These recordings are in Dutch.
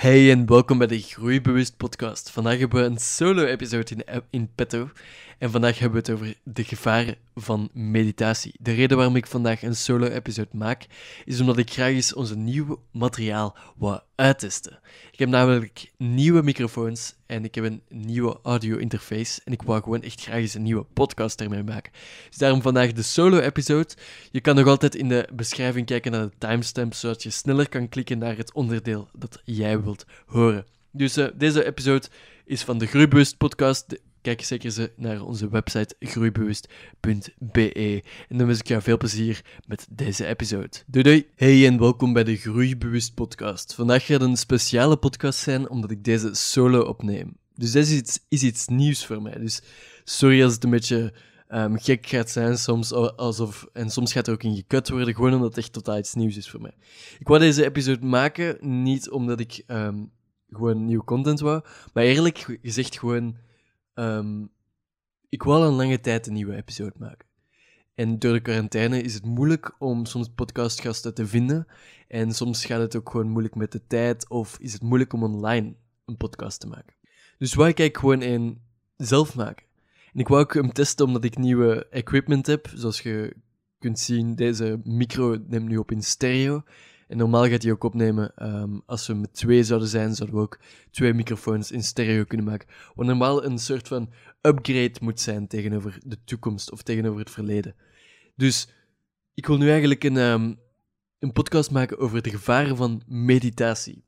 Hey en welkom bij de Groeibewust podcast. Vandaag hebben we een solo-episode in, in petto. En vandaag hebben we het over de gevaren van meditatie. De reden waarom ik vandaag een solo-episode maak, is omdat ik graag eens onze nieuwe materiaal wou uittesten. Ik heb namelijk nieuwe microfoons en ik heb een nieuwe audio-interface. En ik wou gewoon echt graag eens een nieuwe podcast ermee maken. Dus daarom vandaag de solo-episode. Je kan nog altijd in de beschrijving kijken naar de timestamp, zodat je sneller kan klikken naar het onderdeel dat jij wilt horen. Dus uh, deze episode is van de Groeibewust podcast kijk zeker eens naar onze website groeibewust.be. En dan wens ik jou veel plezier met deze episode. Doei doei! Hey en welkom bij de Groeibewust podcast. Vandaag gaat een speciale podcast zijn, omdat ik deze solo opneem. Dus dit is iets, is iets nieuws voor mij. Dus sorry als het een beetje um, gek gaat zijn soms, alsof, en soms gaat er ook in gekut worden, gewoon omdat het echt totaal iets nieuws is voor mij. Ik wou deze episode maken, niet omdat ik um, gewoon nieuw content wou, maar eerlijk gezegd gewoon Um, ik wil een lange tijd een nieuwe episode maken. En door de quarantaine is het moeilijk om soms podcastgasten te vinden. En soms gaat het ook gewoon moeilijk met de tijd, of is het moeilijk om online een podcast te maken. Dus wou ik gewoon een zelf maken. En ik wou ook hem testen omdat ik nieuwe equipment heb. Zoals je kunt zien, deze micro neemt nu op in stereo. En normaal gaat hij ook opnemen, ehm, als we met twee zouden zijn, zouden we ook twee microfoons in stereo kunnen maken. Wat normaal een soort van upgrade moet zijn tegenover de toekomst of tegenover het verleden. Dus ik wil nu eigenlijk een, um, een podcast maken over de gevaren van meditatie.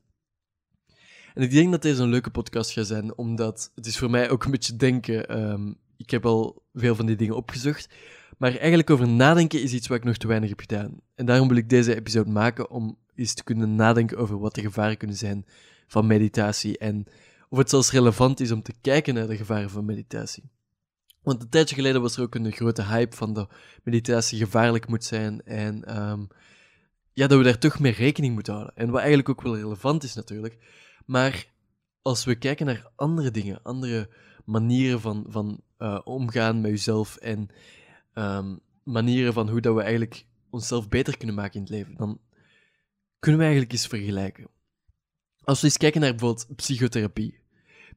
En ik denk dat deze een leuke podcast gaat zijn, omdat het is voor mij ook een beetje denken. Um, ik heb al veel van die dingen opgezocht. Maar eigenlijk over nadenken is iets wat ik nog te weinig heb gedaan. En daarom wil ik deze episode maken om eens te kunnen nadenken over wat de gevaren kunnen zijn van meditatie en of het zelfs relevant is om te kijken naar de gevaren van meditatie. Want een tijdje geleden was er ook een grote hype van dat meditatie gevaarlijk moet zijn en um, ja, dat we daar toch mee rekening moeten houden. En wat eigenlijk ook wel relevant is natuurlijk. Maar als we kijken naar andere dingen, andere manieren van, van uh, omgaan met jezelf en um, manieren van hoe dat we eigenlijk onszelf beter kunnen maken in het leven, dan kunnen we eigenlijk eens vergelijken. Als we eens kijken naar bijvoorbeeld psychotherapie.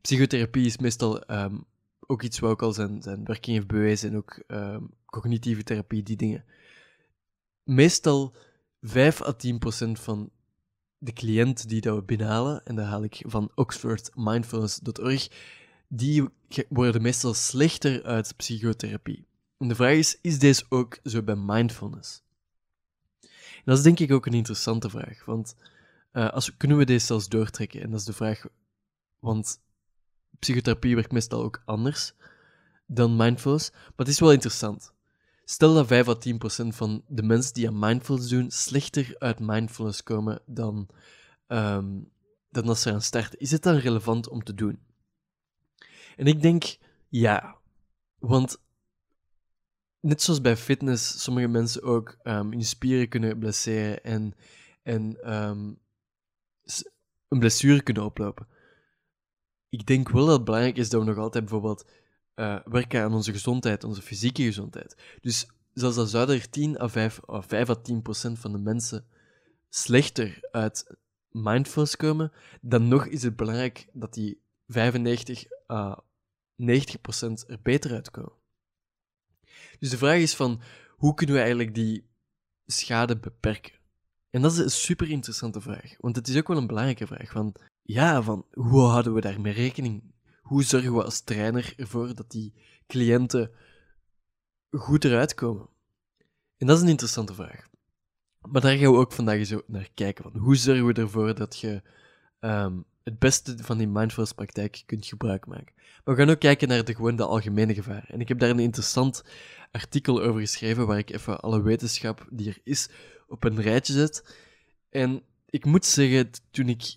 Psychotherapie is meestal um, ook iets wat ook al zijn, zijn werking heeft bewezen, en ook um, cognitieve therapie, die dingen. Meestal 5 à 10 procent van de cliënten die dat we binnenhalen, en daar haal ik van oxfordmindfulness.org, die worden meestal slechter uit psychotherapie. En de vraag is, is deze ook zo bij mindfulness? En dat is denk ik ook een interessante vraag, want uh, als, kunnen we deze zelfs doortrekken? En dat is de vraag, want psychotherapie werkt meestal ook anders dan mindfulness, maar het is wel interessant. Stel dat 5 à 10 procent van de mensen die aan mindfulness doen slechter uit mindfulness komen dan, um, dan als ze aan starten. Is het dan relevant om te doen? En ik denk ja, want net zoals bij fitness, sommige mensen ook um, hun spieren kunnen blesseren en, en um, een blessure kunnen oplopen. Ik denk wel dat het belangrijk is dat we nog altijd bijvoorbeeld uh, werken aan onze gezondheid, onze fysieke gezondheid. Dus zelfs al zouden er 10 à 5, of 5 à 10 procent van de mensen slechter uit mindfulness komen, dan nog is het belangrijk dat die 95 à 90 procent er beter uitkomen. Dus de vraag is van, hoe kunnen we eigenlijk die schade beperken? En dat is een super interessante vraag, want het is ook wel een belangrijke vraag. Van, ja, van hoe houden we daarmee rekening? Hoe zorgen we als trainer ervoor dat die cliënten goed eruit komen? En dat is een interessante vraag. Maar daar gaan we ook vandaag zo naar kijken. Van hoe zorgen we ervoor dat je um, het beste van die mindfulness praktijk kunt gebruik maken? Maar we gaan ook kijken naar de, gewoon de algemene gevaren. En ik heb daar een interessant artikel over geschreven waar ik even alle wetenschap die er is op een rijtje zet. En ik moet zeggen, toen ik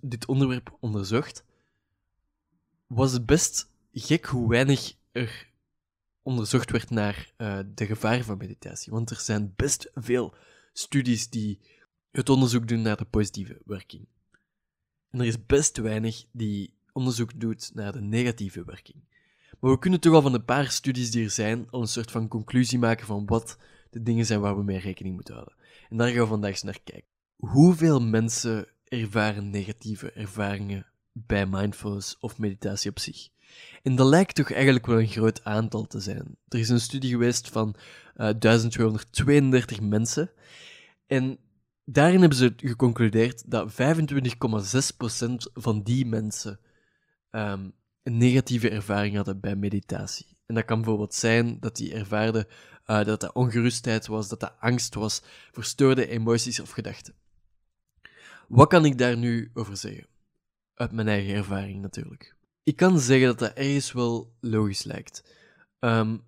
dit onderwerp onderzocht, was het best gek hoe weinig er onderzocht werd naar uh, de gevaren van meditatie. Want er zijn best veel studies die het onderzoek doen naar de positieve werking. En er is best weinig die onderzoek doet naar de negatieve werking. Maar we kunnen toch al van een paar studies die er zijn al een soort van conclusie maken van wat de dingen zijn waar we mee rekening moeten houden. En daar gaan we vandaag eens naar kijken. Hoeveel mensen ervaren negatieve ervaringen bij mindfulness of meditatie op zich. En dat lijkt toch eigenlijk wel een groot aantal te zijn. Er is een studie geweest van uh, eh, 1232 mensen. En daarin hebben ze geconcludeerd dat 25,6% van die mensen um, een negatieve ervaring hadden bij meditatie. En dat kan bijvoorbeeld zijn dat die ervaarden uh, dat dat ongerustheid was, dat dat angst was, verstoorde emoties of gedachten. Wat kan ik daar nu over zeggen? Uit mijn eigen ervaring natuurlijk. Ik kan zeggen dat dat ergens wel logisch lijkt. Um,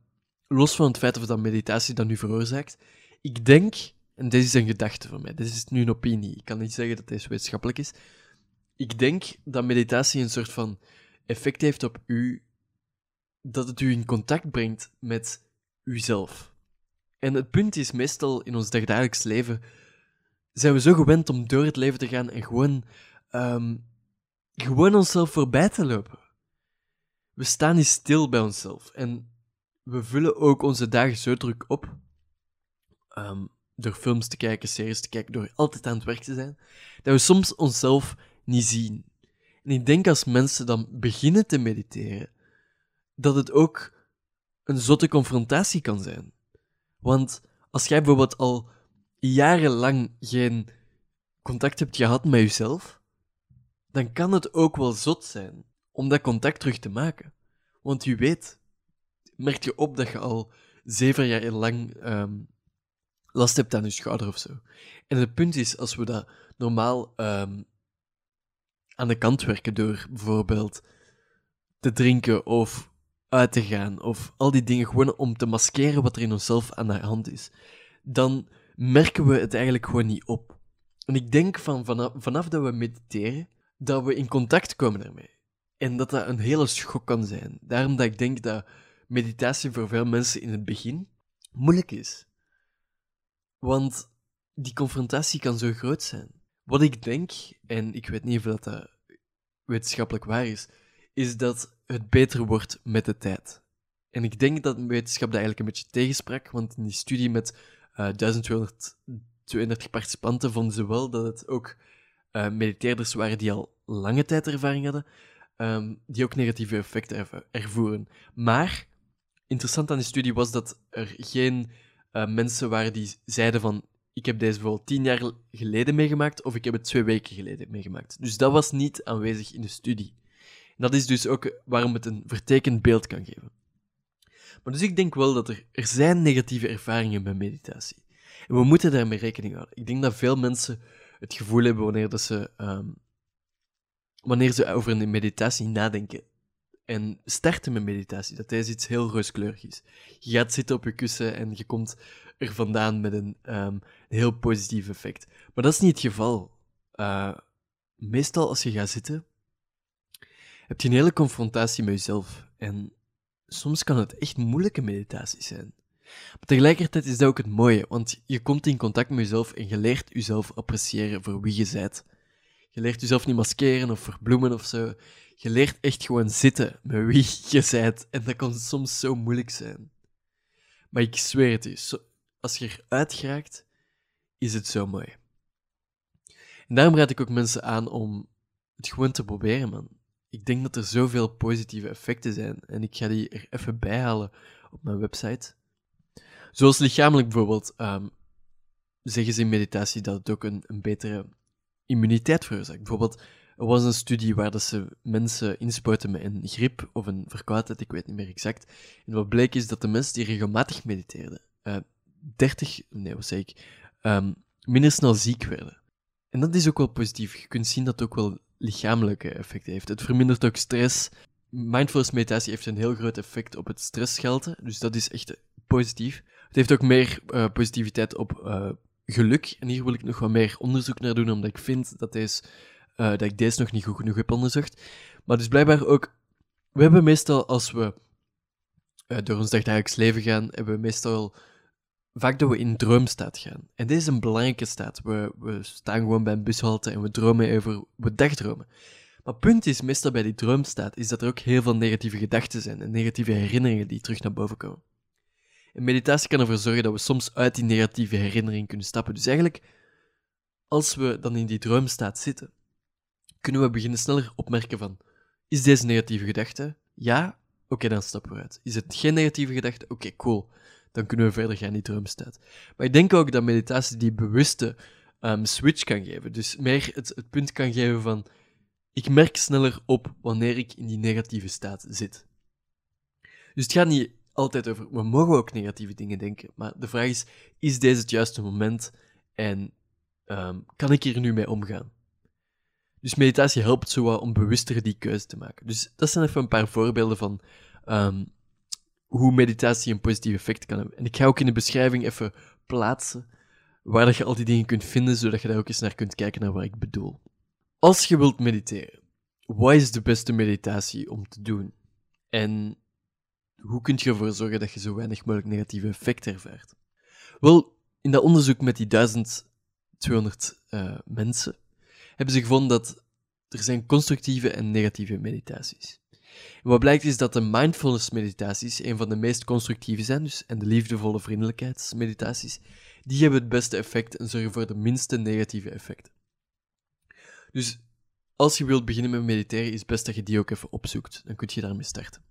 los van het feit of dat meditatie dat nu veroorzaakt. Ik denk, en dit is een gedachte van mij, dit is nu een opinie, ik kan niet zeggen dat deze wetenschappelijk is. Ik denk dat meditatie een soort van effect heeft op u, dat het u in contact brengt met uzelf. En het punt is, meestal in ons dagelijks leven zijn we zo gewend om door het leven te gaan en gewoon, um, gewoon onszelf voorbij te lopen. We staan niet stil bij onszelf en we vullen ook onze dagen zo druk op. Um, door films te kijken, series te kijken, door altijd aan het werk te zijn, dat we soms onszelf niet zien. En ik denk als mensen dan beginnen te mediteren, dat het ook een zotte confrontatie kan zijn. Want als jij bijvoorbeeld al jarenlang geen contact hebt gehad met jezelf, dan kan het ook wel zot zijn om dat contact terug te maken. Want je weet, merk je op dat je al zeven jaar lang ehm, last hebt aan je schouder of zo. En het punt is, als we dat normaal ehm, aan de kant werken door bijvoorbeeld te drinken of uit te gaan of al die dingen gewoon om te maskeren wat er in onszelf aan de hand is, dan merken we het eigenlijk gewoon niet op. En ik denk van vanaf, vanaf dat we mediteren, dat we in contact komen daarmee. En dat dat een hele schok kan zijn. Daarom dat ik denk dat meditatie voor veel mensen in het begin moeilijk is. Want die confrontatie kan zo groot zijn. Wat ik denk, en ik weet niet of dat, dat wetenschappelijk waar is, is dat het beter wordt met de tijd. En ik denk dat wetenschap dat eigenlijk een beetje tegensprak, want in die studie met uh, eh, 1232 participanten vonden ze wel dat het ook uh, mediteerders waren die al lange tijd ervaring hadden, um, die ook negatieve effecten ervoeren. Maar interessant aan die studie was dat er geen uh, mensen waren die zeiden van ik heb deze bijvoorbeeld tien jaar geleden meegemaakt of ik heb het twee weken geleden meegemaakt. Dus dat was niet aanwezig in de studie. Dat is dus ook waarom het een vertekend beeld kan geven. Maar dus ik denk wel dat er, er zijn negatieve ervaringen met meditatie. En we moeten daarmee rekening houden. Ik denk dat veel mensen het gevoel hebben wanneer, dat ze, um, wanneer ze over een meditatie nadenken en starten met meditatie, dat deze iets heel rooskleurig is. Je gaat zitten op je kussen en je komt er vandaan met een, een heel positief effect. Maar dat is niet het geval. Uh, meestal als je gaat zitten, heb je een hele confrontatie met jezelf. En soms kan het echt moeilijke meditaties zijn. Maar tegelijkertijd is dat ook het mooie, want je komt in contact met jezelf en je leert jezelf appreciëren voor wie je bent. Je leert jezelf niet maskeren of verbloemen of zo. Je leert echt gewoon zitten met wie je bent. En dat kan soms zo moeilijk zijn. Maar ik zweer het je, als je eruit geraakt, is het zo mooi. En daarom raad ik ook mensen aan om het gewoon te proberen, man ik denk dat er zoveel positieve effecten zijn. En ik ga die er even bij halen op mijn website. Zoals lichamelijk bijvoorbeeld, um, zeggen ze in meditatie dat het ook een, een betere immuniteit veroorzaakt. Bijvoorbeeld, was een studie waar dat ze mensen inspoten met een griep of een verkoudheid, ik weet niet meer exact. En wat bleek is dat de mensen die regelmatig mediteerden, uh, 30, nee, wat zeg ik, um, minder snel ziek werden. En dat is ook wel positief. Je kunt zien dat het ook wel lichamelijke effecten heeft. Het vermindert ook stress. Mindfulness meditatie heeft een heel groot effect op het stressgehalte, dus dat is echt positief. Het heeft ook meer uh, positiviteit op geluk. En hier wil ik nog wat meer onderzoek naar doen, omdat ik vind dat, deze, uh, dat ik deze nog niet goed genoeg heb onderzocht. Maar dus blijkbaar ook, we hebben meestal als we door ons dagelijks leven gaan, hebben we meestal vaak dat we in droomstaat gaan. En dit is een belangrijke staat. We, we staan gewoon bij een bushalte en we dromen over, we dagdromen. Maar het punt is, meestal bij die droomstaat, is dat er ook heel veel negatieve gedachten zijn en negatieve herinneringen die terug naar boven komen. En meditatie kan ervoor zorgen dat we soms uit die negatieve herinnering kunnen stappen. Dus eigenlijk, als we dan in die droomstaat zitten, kunnen we beginnen sneller opmerken van, is deze negatieve gedachte? Ja? Oké, dan stappen we uit. Is het geen negatieve gedachte? Oké, cool. Dan kunnen we verder gaan in die droomstaat. Maar ik denk ook dat meditatie die bewuste um, switch kan geven. Dus meer het, het punt kan geven van, ik merk sneller op wanneer ik in die negatieve staat zit. Dus het gaat niet altijd over, we mogen ook negatieve dingen denken, maar de vraag is, is deze het juiste moment en um, kan ik hier nu mee omgaan? Dus meditatie helpt zo om bewuster die keuze te maken. Dus dat zijn even een paar voorbeelden van um, hoe meditatie een positief effect kan hebben. En ik ga ook in de beschrijving even plaatsen waar dat je al die dingen kunt vinden, zodat je daar ook eens naar kunt kijken naar wat ik bedoel. Als je wilt mediteren, wat is de beste meditatie om te doen? En hoe kun je ervoor zorgen dat je zo weinig mogelijk negatieve effecten ervaart? Wel, in dat onderzoek met die 1200 uh, mensen hebben ze gevonden dat er zijn constructieve en negatieve meditaties. En wat blijkt is dat de mindfulness meditaties een van de meest constructieve zijn, dus, en de liefdevolle vriendelijkheidsmeditaties, die hebben het beste effect en zorgen voor de minste negatieve effecten. Dus als je wilt beginnen met mediteren, is het best dat je die ook even opzoekt. Dan kun je daarmee starten.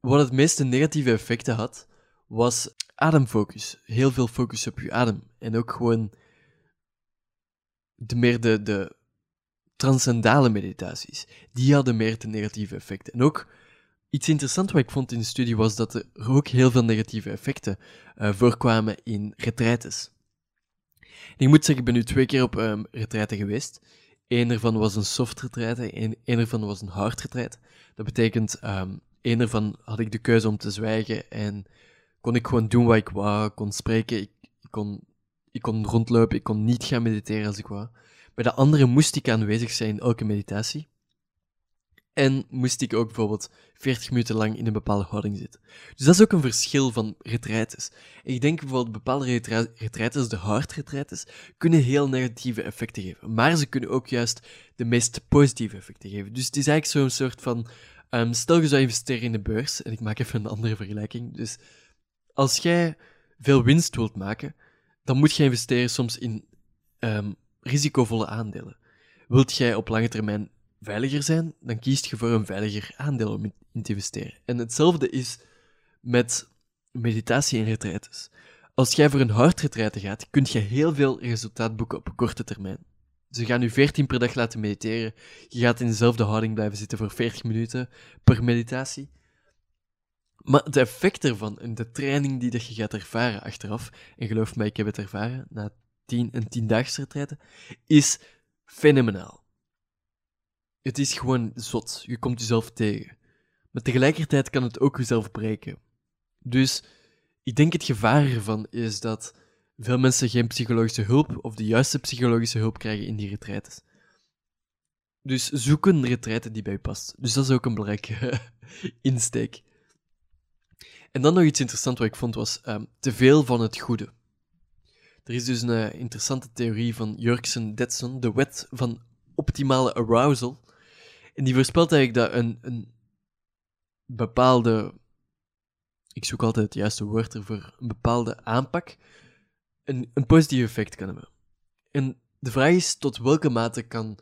Wat het meeste negatieve effecten had, was ademfocus. Heel veel focus op je adem. En ook gewoon de meer de, de transcendale meditaties. Die hadden meer de negatieve effecten. En ook iets interessants wat ik vond in de studie was dat er ook heel veel negatieve effecten uh, voorkwamen in retraites. ik moet zeggen, ik ben nu twee keer op um, retraite geweest. Eén ervan was een soft retraite, één, één ervan was een hard retraite. Dat betekent, um, één ervan had ik de keuze om te zwijgen en kon ik gewoon doen wat ik wou, kon spreken, ik kon, ik kon rondlopen, ik kon niet gaan mediteren als ik wou. Bij de andere moest ik aanwezig zijn in elke meditatie. En moest ik ook bijvoorbeeld 40 minuten lang in een bepaalde houding zitten. Dus dat is ook een verschil van retraites. Ik denk bijvoorbeeld bepaalde retraites, de hard retraites, kunnen heel negatieve effecten geven. Maar ze kunnen ook juist de meest positieve effecten geven. Dus het is eigenlijk zo'n soort van... Um, stel je zou investeren in de beurs, en ik maak even een andere vergelijking. Dus als jij veel winst wilt maken, dan moet je investeren soms in um, risicovolle aandelen. Wilt jij op lange termijn veiliger zijn, dan kiest je voor een veiliger aandeel om in te investeren. En hetzelfde is met meditatie en retraites. Als jij voor een hard retraite gaat, kun je heel veel resultaat boeken op korte termijn. Ze gaan je 14 per dag laten mediteren. Je gaat in dezelfde houding blijven zitten voor 40 minuten per meditatie. Maar het effect ervan en de training die je gaat ervaren achteraf, en geloof mij, ik heb het ervaren na tien, een tiendaagse retraite, is fenomenaal. Het is gewoon zot. Je komt jezelf tegen. Maar tegelijkertijd kan het ook jezelf breken. Dus ik denk het gevaar ervan is dat veel mensen geen psychologische hulp of de juiste psychologische hulp krijgen in die retraites. Dus zoek een retraite die bij je past. Dus dat is ook een belangrijke insteek. En dan nog iets interessants wat ik vond was um, te veel van het goede. Er is dus een uh, interessante theorie van Jurgensen-Detson, de wet van optimale arousal. En die voorspelt eigenlijk dat een, een bepaalde. Ik zoek altijd het juiste woord ervoor. Een bepaalde aanpak een, een positief effect kan hebben. En de vraag is tot welke mate kan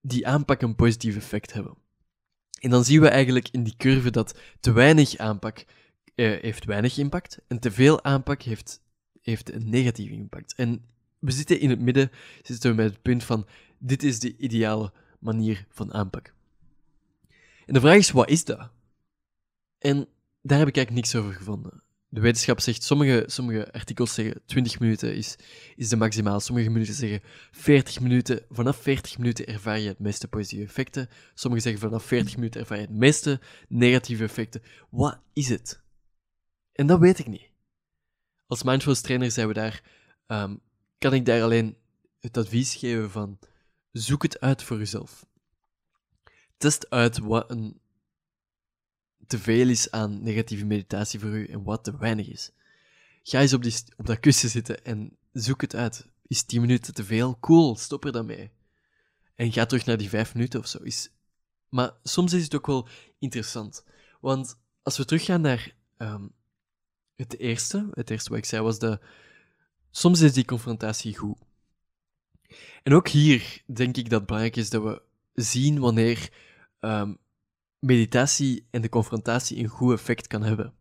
die aanpak een positief effect hebben. En dan zien we eigenlijk in die curve dat te weinig aanpak uh, heeft weinig impact en te veel aanpak heeft, heeft een negatieve impact. En we zitten in het midden, zitten we met het punt van dit is de ideale manier van aanpak. En de vraag is, wat is dat? En daar heb ik eigenlijk niks over gevonden. De wetenschap zegt, sommige, sommige artikels zeggen 20 minuten is, is de maximaal. Sommige minuten zeggen 40 minuten. Vanaf 40 minuten ervaar je het meeste positieve effecten. Sommigen zeggen vanaf 40 minuten ervaar je het meeste negatieve effecten. Wat is het? En dat weet ik niet. Als mindfulness trainer zijn we daar, um, kan ik daar alleen het advies geven van zoek het uit voor jezelf. Test uit wat een te veel is aan negatieve meditatie voor u en wat te weinig is. Ga eens op, die, op dat kussen zitten en zoek het uit. Is 10 minuten te veel? Cool, stop er dan mee. En ga terug naar die 5 minuten of zo. Is... Maar soms is het ook wel interessant. Want als we teruggaan naar um, het eerste, het eerste wat ik zei was de. Soms is die confrontatie goed. En ook hier denk ik dat het belangrijk is dat we zien wanneer ehm, meditatie en de confrontatie een goed effect kan hebben.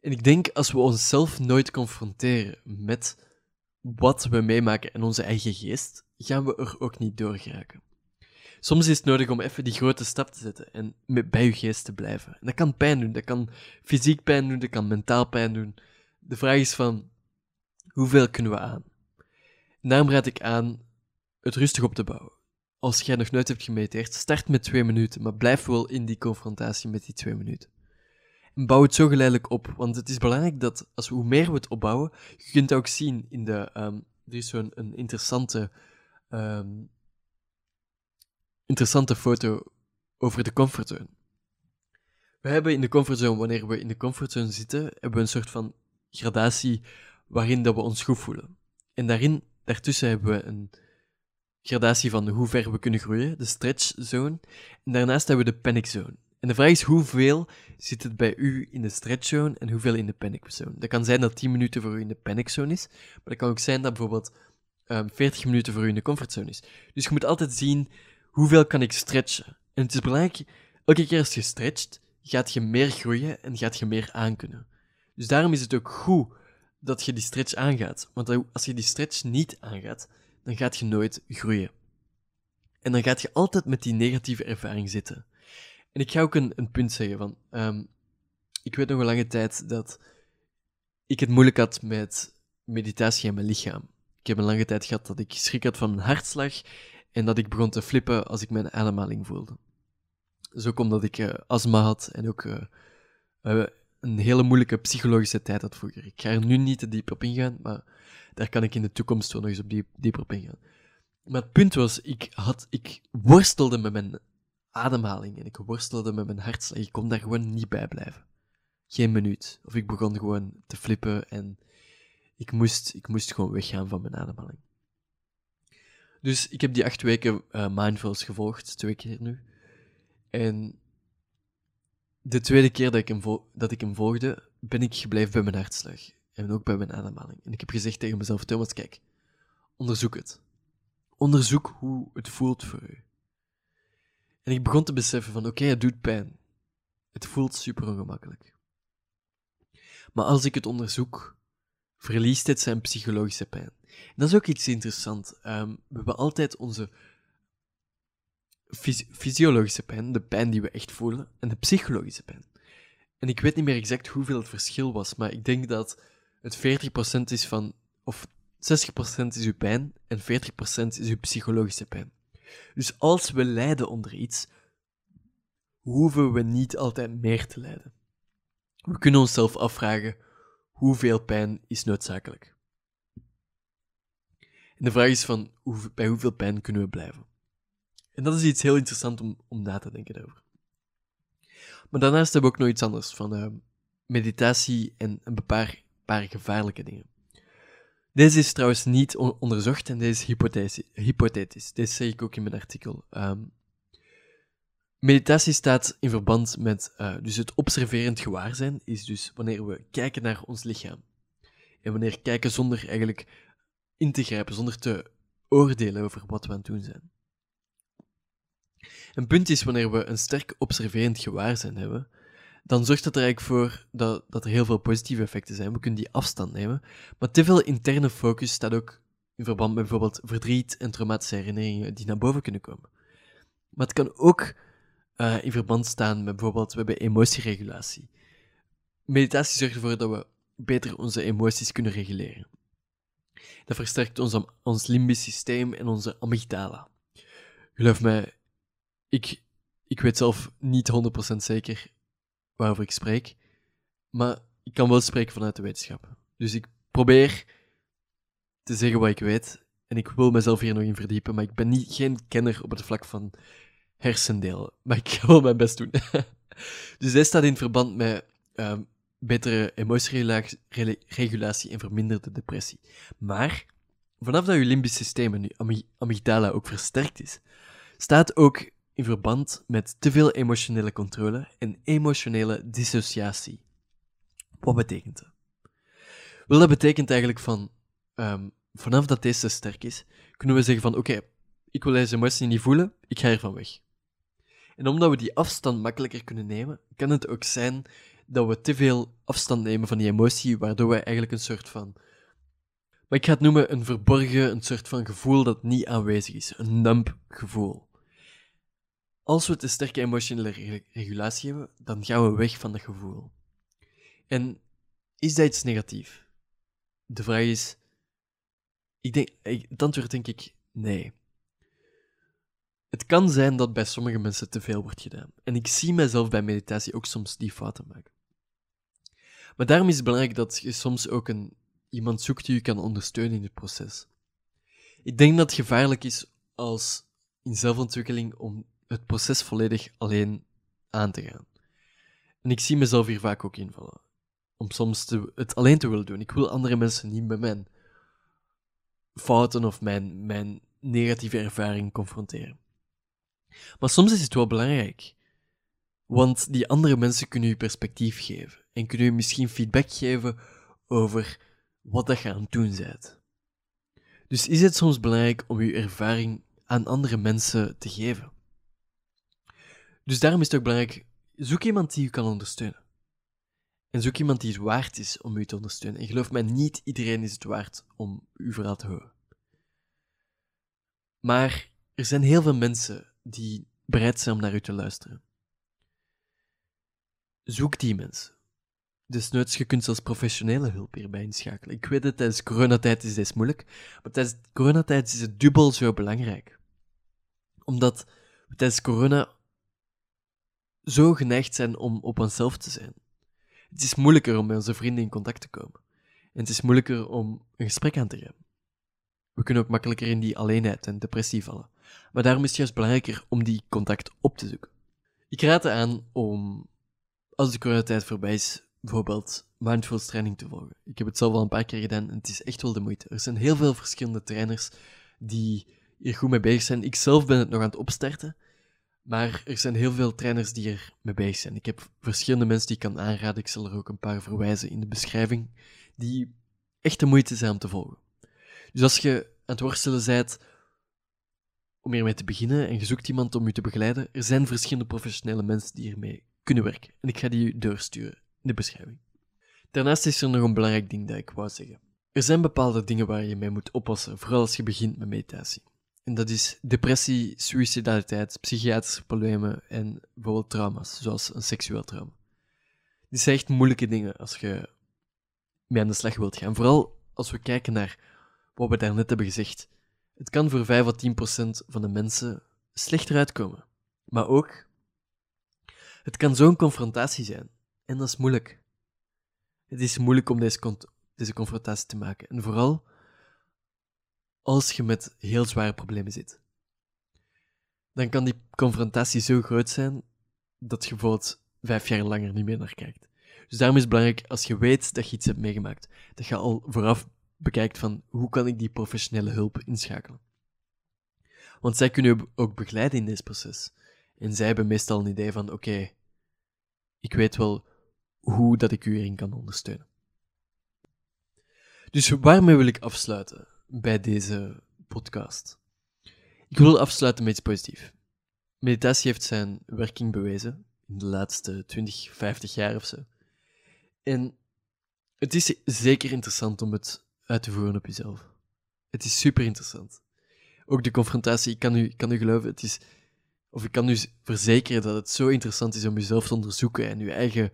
En ik denk als we onszelf nooit confronteren met wat we meemaken en onze eigen geest, gaan we er ook niet door geraken. Soms is het nodig om even die grote stap te zetten en bij je geest te blijven. En dat kan pijn doen, dat kan fysiek pijn doen, dat kan mentaal pijn doen. De vraag is van, hoeveel kunnen we aan? Daarom raad ik aan het rustig op te bouwen. Als jij nog nooit hebt gemediteerd, start met twee minuten, maar blijf wel in die confrontatie met die twee minuten. En bouw het zo geleidelijk op, want het is belangrijk dat als hoe meer we het opbouwen, je kunt ook zien in de, um, er is zo'n een interessante um, interessante foto over de comfortzone. We hebben in de comfortzone, wanneer we in de comfortzone zitten, hebben we een soort van gradatie waarin dat we ons goed voelen. En daarin, daartussen hebben we een gradatie van hoe ver we kunnen groeien, de stretch zone. En daarnaast hebben we de panic zone. En de vraag is hoeveel zit het bij u in de stretch zone en hoeveel in de panic zone. Dat kan zijn dat 10 minuten voor u in de panic zone is, maar dat kan ook zijn dat bijvoorbeeld um, ehm, 40 minuten voor u in de comfortzone is. Dus je moet altijd zien hoeveel kan ik stretchen? En het is belangrijk, elke keer als je stretcht, gaat je meer groeien en gaat je meer aankunnen. Dus daarom is het ook goed dat je die stretch aangaat. Want als je die stretch niet aangaat, dan gaat je nooit groeien. En dan gaat je altijd met die negatieve ervaring zitten. En ik ga ook een, een punt zeggen van, um, ik weet nog een lange tijd dat ik het moeilijk had met meditatie en mijn lichaam. Ik heb een lange tijd gehad dat ik schrik had van mijn hartslag en dat ik begon te flippen als ik mijn ademhaling voelde. Zo komt dat ik uh, astma had en ook uh, een hele moeilijke psychologische tijd had vroeger. Ik ga er nu niet te diep op ingaan, maar daar kan ik in de toekomst wel nog eens op diep, dieper op ingaan. Maar het punt was, ik, had, ik worstelde met mijn ademhaling en ik worstelde met mijn hartslag. Ik kon daar gewoon niet bij blijven. Geen minuut. Of ik begon gewoon te flippen en ik moest, ik moest gewoon weggaan van mijn ademhaling. Dus ik heb die acht weken uh, mindfulness gevolgd, twee keer nu. En de tweede keer dat ik, hem dat ik hem volgde, ben ik gebleven bij mijn hartslag. En ook bij mijn ademhaling. En ik heb gezegd tegen mezelf, Thomas, kijk, onderzoek het. Onderzoek hoe het voelt voor u. En ik begon te beseffen van, oké, het doet pijn. Het voelt super ongemakkelijk. Maar als ik het onderzoek, verliest het zijn psychologische pijn. dat is ook iets interessants. Um, we hebben altijd onze fysiologische pijn, de pijn die we echt voelen, en de psychologische pijn. En ik weet niet meer exact hoeveel het verschil was, maar ik denk dat het 40% is van, of 60% is uw pijn en 40% is uw psychologische pijn. Dus als we lijden onder iets, hoeven we niet altijd meer te lijden. We kunnen onszelf afvragen hoeveel pijn is noodzakelijk? En de vraag is van, hoe, bij hoeveel pijn kunnen we blijven? En dat is iets heel interessants om, om na te denken over. Maar daarnaast hebben we ook nog iets anders, van uh, meditatie en een paar, paar gevaarlijke dingen. Deze is trouwens niet onderzocht en deze is hypothetisch. Deze zeg ik ook in mijn artikel. Um, Meditatie staat in verband met uh, dus het observerend gewaarzijn, is dus wanneer we kijken naar ons lichaam. En wanneer kijken zonder eigenlijk in te grijpen, zonder te oordelen over wat we aan het doen zijn. Een punt is wanneer we een sterk observerend gewaarzijn hebben, dan zorgt dat er eigenlijk voor dat, dat er heel veel positieve effecten zijn. We kunnen die afstand nemen. Maar te veel interne focus staat ook in verband met bijvoorbeeld verdriet en traumatische herinneringen die naar boven kunnen komen. Maar het kan ook uh, in verband staan met bijvoorbeeld, we hebben emotieregulatie. Meditatie zorgt ervoor dat we beter onze emoties kunnen reguleren. Dat versterkt ons, ons limbisch systeem en onze amygdala. Geloof mij, ik, ik weet zelf niet 100% zeker waarover ik spreek, maar ik kan wel spreken vanuit de wetenschap. Dus ik probeer te zeggen wat ik weet en ik wil mezelf hier nog in verdiepen, maar ik ben niet, geen kenner op het vlak van hersendeel. Maar ik wel mijn best doen. dus dit staat in verband met uh, betere emotieregulatie en verminderde depressie. Maar vanaf dat je limbisch systeem en je amygdala ook versterkt is, staat ook in verband met te veel emotionele controle en emotionele dissociatie. Wat betekent dat? Wel, dat betekent eigenlijk van um, vanaf dat deze sterk is, kunnen we zeggen van oké, ik wil deze emotie niet voelen, ik ga ervan weg. En omdat we die afstand makkelijker kunnen nemen, kan het ook zijn dat we te veel afstand nemen van die emotie, waardoor we eigenlijk een soort van. Maar ik ga het noemen een verborgen, een soort van gevoel dat niet aanwezig is. Een numb gevoel. Als we te sterke emotionele regulatie hebben, dan gaan we weg van dat gevoel. En is dat iets negatief? De vraag is. Ik denk, het antwoord denk ik nee. Het kan zijn dat bij sommige mensen te veel wordt gedaan. En ik zie mezelf bij meditatie ook soms die fouten maken. Maar daarom is het belangrijk dat je soms ook een, iemand zoekt die je kan ondersteunen in het proces. Ik denk dat het gevaarlijk is als in zelfontwikkeling om het proces volledig alleen aan te gaan. En ik zie mezelf hier vaak ook invallen. Om soms het alleen te willen doen. Ik wil andere mensen niet met mijn fouten of mijn, mijn negatieve ervaring confronteren. Maar soms is het wel belangrijk. Want die andere mensen kunnen je perspectief geven. En kunnen je misschien feedback geven over wat je aan het doen bent. Dus is het soms belangrijk om je ervaring aan andere mensen te geven. Dus daarom is het ook belangrijk, zoek iemand die je kan ondersteunen. En zoek iemand die het waard is om u te ondersteunen. En geloof mij, niet iedereen is het waard om uw verhaal te horen. Maar er zijn heel veel mensen die bereid zijn om naar u te luisteren. Zoek die mensen. Desnoods, je kunt zelfs professionele hulp hierbij inschakelen. Ik weet het, tijdens coronatijd is dit moeilijk, maar tijdens coronatijd is het dubbel zo belangrijk. Omdat tijdens corona zo geneigd zijn om op onszelf te zijn. Het is moeilijker om met onze vrienden in contact te komen. En het is moeilijker om een gesprek aan te gaan. We kunnen ook makkelijker in die alleenheid en depressie vallen. Maar daarom is het juist belangrijker om die contact op te zoeken. Ik raad aan om, als de coronatijd voorbij is, bijvoorbeeld mindfulness training te volgen. Ik heb het zelf al een paar keer gedaan en het is echt wel de moeite. Er zijn heel veel verschillende trainers die hier goed mee bezig zijn. Ik zelf ben het nog aan het opstarten, maar er zijn heel veel trainers die er mee bezig zijn. Ik heb verschillende mensen die ik kan aanraden. Ik zal er ook een paar verwijzen in de beschrijving, die echt de moeite zijn om te volgen. Dus als je aan het worstelen bent om hiermee te beginnen en je zoekt iemand om je te begeleiden, er zijn verschillende professionele mensen die hiermee kunnen werken. En ik ga die doorsturen in de beschrijving. Daarnaast is er nog een belangrijk ding dat ik wou zeggen. Er zijn bepaalde dingen waar je mee moet oppassen, vooral als je begint met meditatie. En dat is depressie, suicidaliteit, psychiatrische problemen en bijvoorbeeld trauma's, zoals een seksueel trauma. Dit zijn echt moeilijke dingen als je mee aan de slag wilt gaan. Vooral als we kijken naar wat we daarnet hebben gezegd. Het kan voor 5 of 10 procent van de mensen slechter uitkomen. Maar ook, het kan zo'n confrontatie zijn. En dat is moeilijk. Het is moeilijk om deze, deze confrontatie te maken. En vooral als je met heel zware problemen zit. Dan kan die confrontatie zo groot zijn dat je bijvoorbeeld vijf jaar langer niet meer naar kijkt. Dus daarom is het belangrijk, als je weet dat je iets hebt meegemaakt, dat je al vooraf bekijkt van hoe kan ik die professionele hulp inschakelen. Want zij kunnen je ook begeleiden in dit proces. En zij hebben meestal een idee van, oké, ik weet wel hoe dat ik u hierin kan ondersteunen. Dus waarmee wil ik afsluiten bij deze podcast? Ik wil afsluiten met iets positiefs. Meditatie heeft zijn werking bewezen in de laatste 20, 50 jaar of zo. En het is zeker interessant om het uit te voeren op jezelf. Het is super interessant. Ook de confrontatie, ik kan u, kan u geloven, het is, of ik kan u verzekeren dat het zo interessant is om jezelf te onderzoeken en uw eigen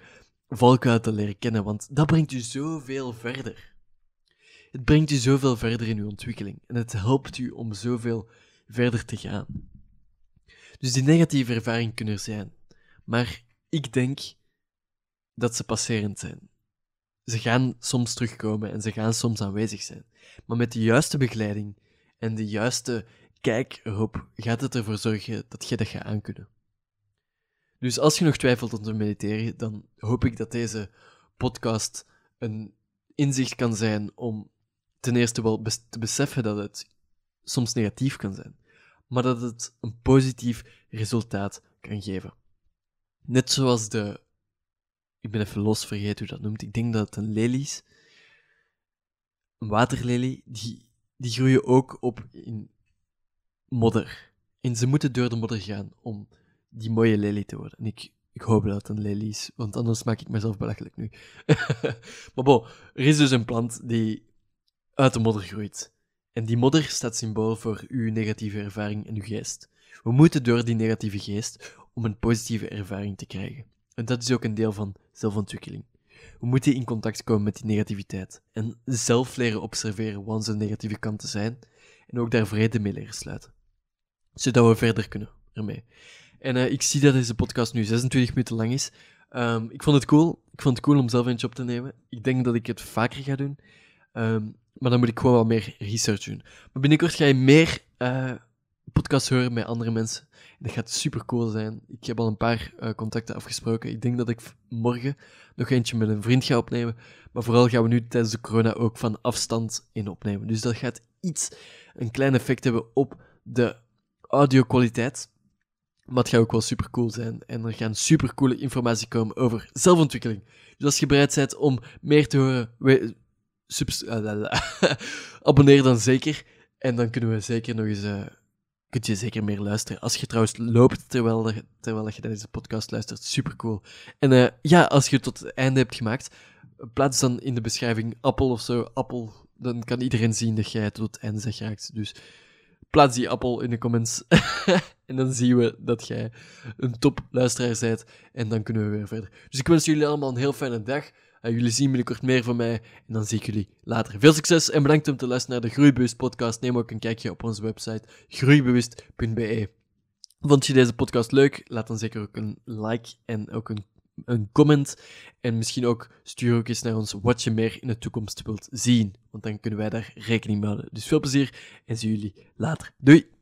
valkuil te leren kennen, want dat brengt u zoveel verder. Het brengt u zoveel verder in uw ontwikkeling en het helpt u om zoveel verder te gaan. Dus die negatieve ervaringen kunnen er zijn, maar ik denk dat ze passerend zijn. Ze gaan soms terugkomen en ze gaan soms aanwezig zijn. Maar met de juiste begeleiding en de juiste kijk erop gaat het ervoor zorgen dat je dat gaat aankunnen. Dus als je nog twijfelt om te mediteren, dan hoop ik dat deze podcast een inzicht kan zijn om ten eerste wel te beseffen dat het soms negatief kan zijn, maar dat het een positief resultaat kan geven. Net zoals de ik ben even los vergeten hoe dat noemt. Ik denk dat het een lelie is. Een waterlelie die die groeien ook op in modder. En ze moeten door de modder gaan om die mooie lelie te worden. En ik, ik hoop dat het een lelie is, want anders maak ik mezelf belachelijk nu. maar bon, er is dus een plant die uit de modder groeit. En die modder staat symbool voor uw negatieve ervaring en uw geest. We moeten door die negatieve geest om een positieve ervaring te krijgen. En dat is ook een deel van zelfontwikkeling. We moeten in contact komen met die negativiteit en zelf leren observeren wat onze negatieve kanten zijn en ook daar vrede mee leren sluiten. Zodat we verder kunnen ermee. En uh, ik zie dat deze podcast nu 26 minuten lang is. Um, ik vond het cool. Ik vond het cool om zelf eentje op te nemen. Ik denk dat ik het vaker ga doen. Um, maar dan moet ik gewoon wat meer research doen. Maar binnenkort ga je meer uh, podcasts horen met andere mensen. Dat gaat super cool zijn. Ik heb al een paar uh, contacten afgesproken. Ik denk dat ik morgen nog eentje met een vriend ga opnemen. Maar vooral gaan we nu tijdens de corona ook van afstand in opnemen. Dus dat gaat iets, een klein effect hebben op de audio-kwaliteit. Maar het gaat ook wel super cool zijn. En er gaan super coole informatie komen over zelfontwikkeling. Dus als je bereid bent om meer te horen, abonneer dan zeker. En dan kunnen we zeker nog eens. Uh, kunt je zeker meer luisteren. Als je trouwens loopt terwijl, terwijl je deze podcast luistert, super cool. En uh, ja, als je het tot het einde hebt gemaakt, plaats dan in de beschrijving appel of zo. Appel, dan kan iedereen zien dat jij tot het einde zegt geraakt. Dus plaats die appel in de comments. en dan zien we dat jij een top luisteraar bent. En dan kunnen we weer verder. Dus ik wens jullie allemaal een heel fijne dag. Uh, jullie zien binnenkort meer van mij. En dan zie ik jullie later. Veel succes en bedankt om te luisteren naar de Groeibewust podcast. Neem ook een kijkje op onze website groeibewust.be. Vond je deze podcast leuk? Laat dan zeker ook een like en ook een, een comment. En misschien ook stuur ook eens naar ons wat je meer in de toekomst wilt zien. Want dan kunnen wij daar rekening mee houden. Dus veel plezier en zie jullie later. Doei!